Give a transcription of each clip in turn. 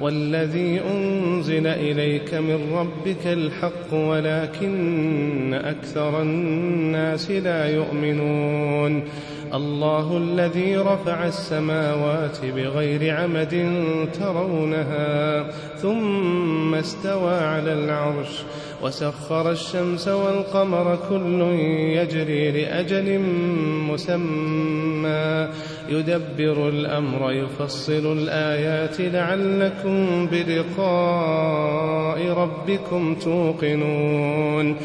والذي أنزل إليك من ربك الحق ولكن أكثر الناس لا يؤمنون. الله الذي رفع السماوات بغير عمد ترونها ثم استوى على العرش. وسخر الشمس والقمر كل يجري لأجل مسمى. يدبر الأمر يفصل الآيات لعلكم بلقاء ربكم توقنون.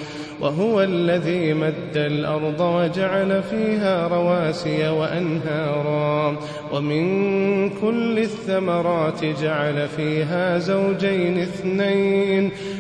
وهو الذي مد الأرض وجعل فيها رواسي وأنهارا. ومن كل الثمرات جعل فيها زوجين اثنين.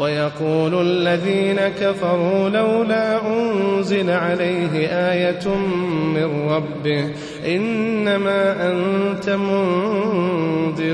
ويقول الذين كفروا لولا أنزل عليه آية من ربه إنما أنت منذر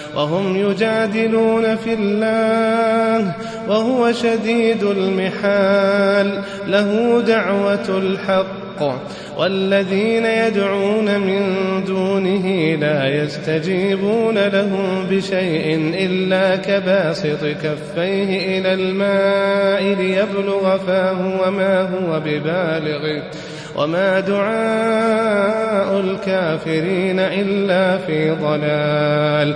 وهم يجادلون في الله وهو شديد المحال. له دعوة الحق. والذين يدعون من دونه لا يستجيبون لهم بشيء إلا كباسط كفيه إلى الماء ليبلغ فاه وما هو ببالغه وما دعاء الكافرين إلا في ضلال.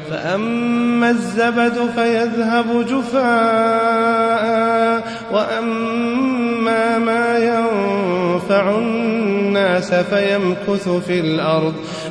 فأما الزبد فيذهب جفاء وأما ما ينفع الناس فيمكث في الأرض.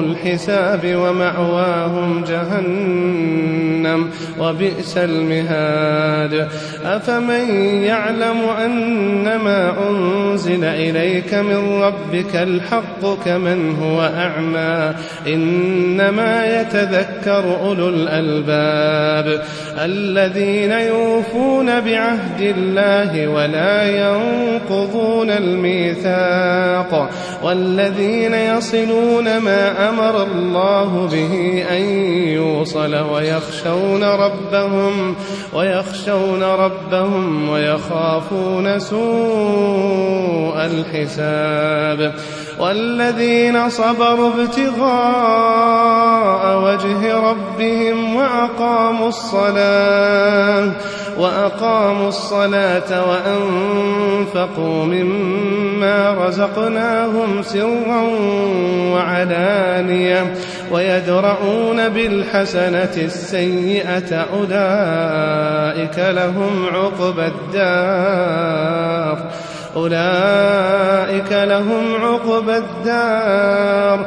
الحساب ومأواهم جهنم وبئس المهاد. أفمن يعلم أنما أنزل إليك من ربك الحق كمن هو أعمى إنما يتذكر أولو الألباب. الذين يوفون بعهد الله ولا ينقضون الميثاق والذين يصلون ما أمر الله به أن يوصل ويخشون ربهم ويخشون ربهم ويخافون سوء الحساب. والذين صبروا ابتغاء وجه ربهم وأقاموا الصلاة وأقاموا الصلاة وأنفقوا مما رزقناهم سرا وعلانية ويدرؤون بالحسنة السيئة أولئك لهم عقبى الدار أولئك لهم عقبى الدار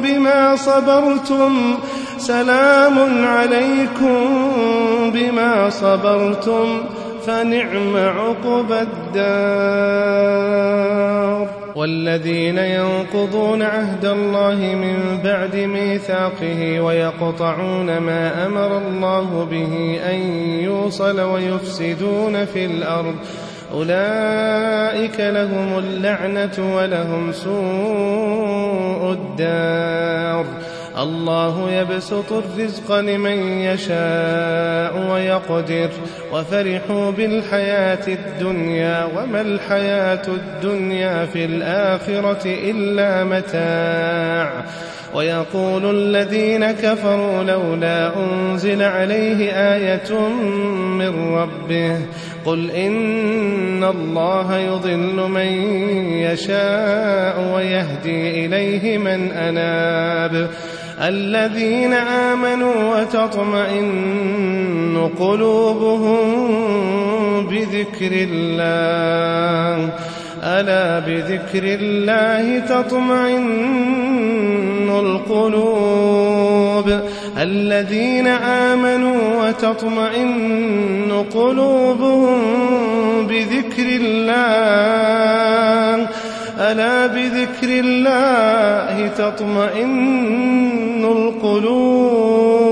بما صبرتم سلام عليكم بما صبرتم فنعم عقبى الدار. والذين ينقضون عهد الله من بعد ميثاقه ويقطعون ما أمر الله به أن يوصل ويفسدون في الأرض أولئك لهم اللعنة ولهم سوء الدار. الله يبسط الرزق لمن يشاء ويقدر. وفرحوا بالحياة الدنيا وما الحياة الدنيا في الآخرة إلا متاع. ويقول الذين كفروا لولا أنزل عليه آية من ربه. قل إن الله يضل من يشاء ويهدي إليه من أناب الذين آمنوا وتطمئن قلوبهم بذكر الله ألا بذكر الله تطمئن القلوب الذين آمنوا وتطمئن قلوبهم بذكر الله ألا بذكر الله تطمئن القلوب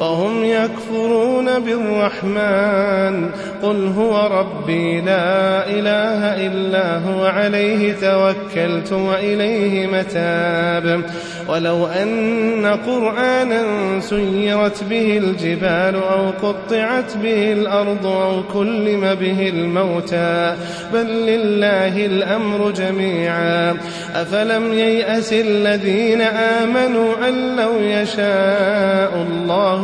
وهم يكفرون بالرحمن. قل هو ربي لا إله إلا هو عليه توكلت وإليه متاب. ولو أن قرآنا سيرت به الجبال أو قطعت به الأرض أو كلم به الموتى. بل لله الأمر جميعا. أفلم ييأس الذين آمنوا أن لو يشاء الله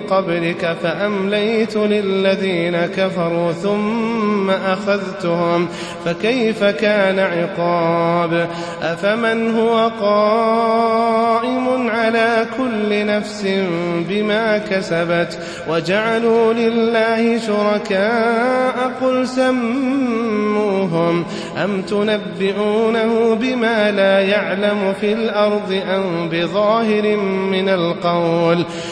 قبلك فأمليت للذين كفروا ثم أخذتهم فكيف كان عقاب؟ أفمن هو قائم على كل نفس بما كسبت؟ وجعلوا لله شركاء قل سموهم. أم تنبئونه بما لا يعلم في الأرض أم بظاهر من القول؟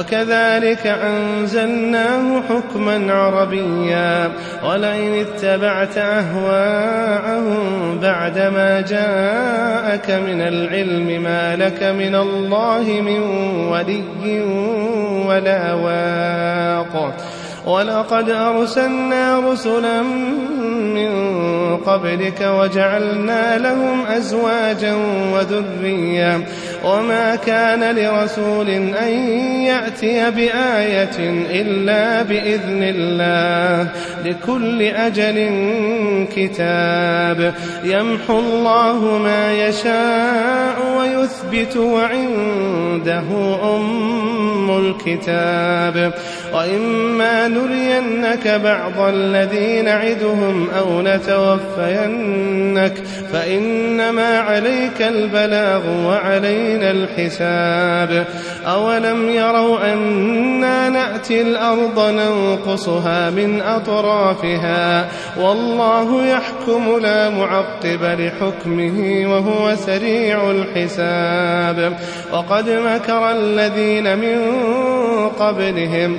وكذلك أنزلناه حكما عربيا. ولئن اتبعت أهواءهم بعدما جاءك من العلم ما لك من الله من ولي ولا واق. ولقد أرسلنا رسلا من قبلك وجعلنا لهم أزواجا وذريا وما كان لرسول أن يأتي بآية إلا بإذن الله. لكل أجل كتاب. يمحو الله ما يشاء ويثبت وعنده أم الكتاب. وإما نرينك بعض الذي نعدهم أو نتوفينك. فإنما عليك البلاغ وعلينا الحساب أولم يروا أنا نأتي الأرض ننقصها من أطرافها والله يحكم لا معقب لحكمه وهو سريع الحساب وقد مكر الذين من قبلهم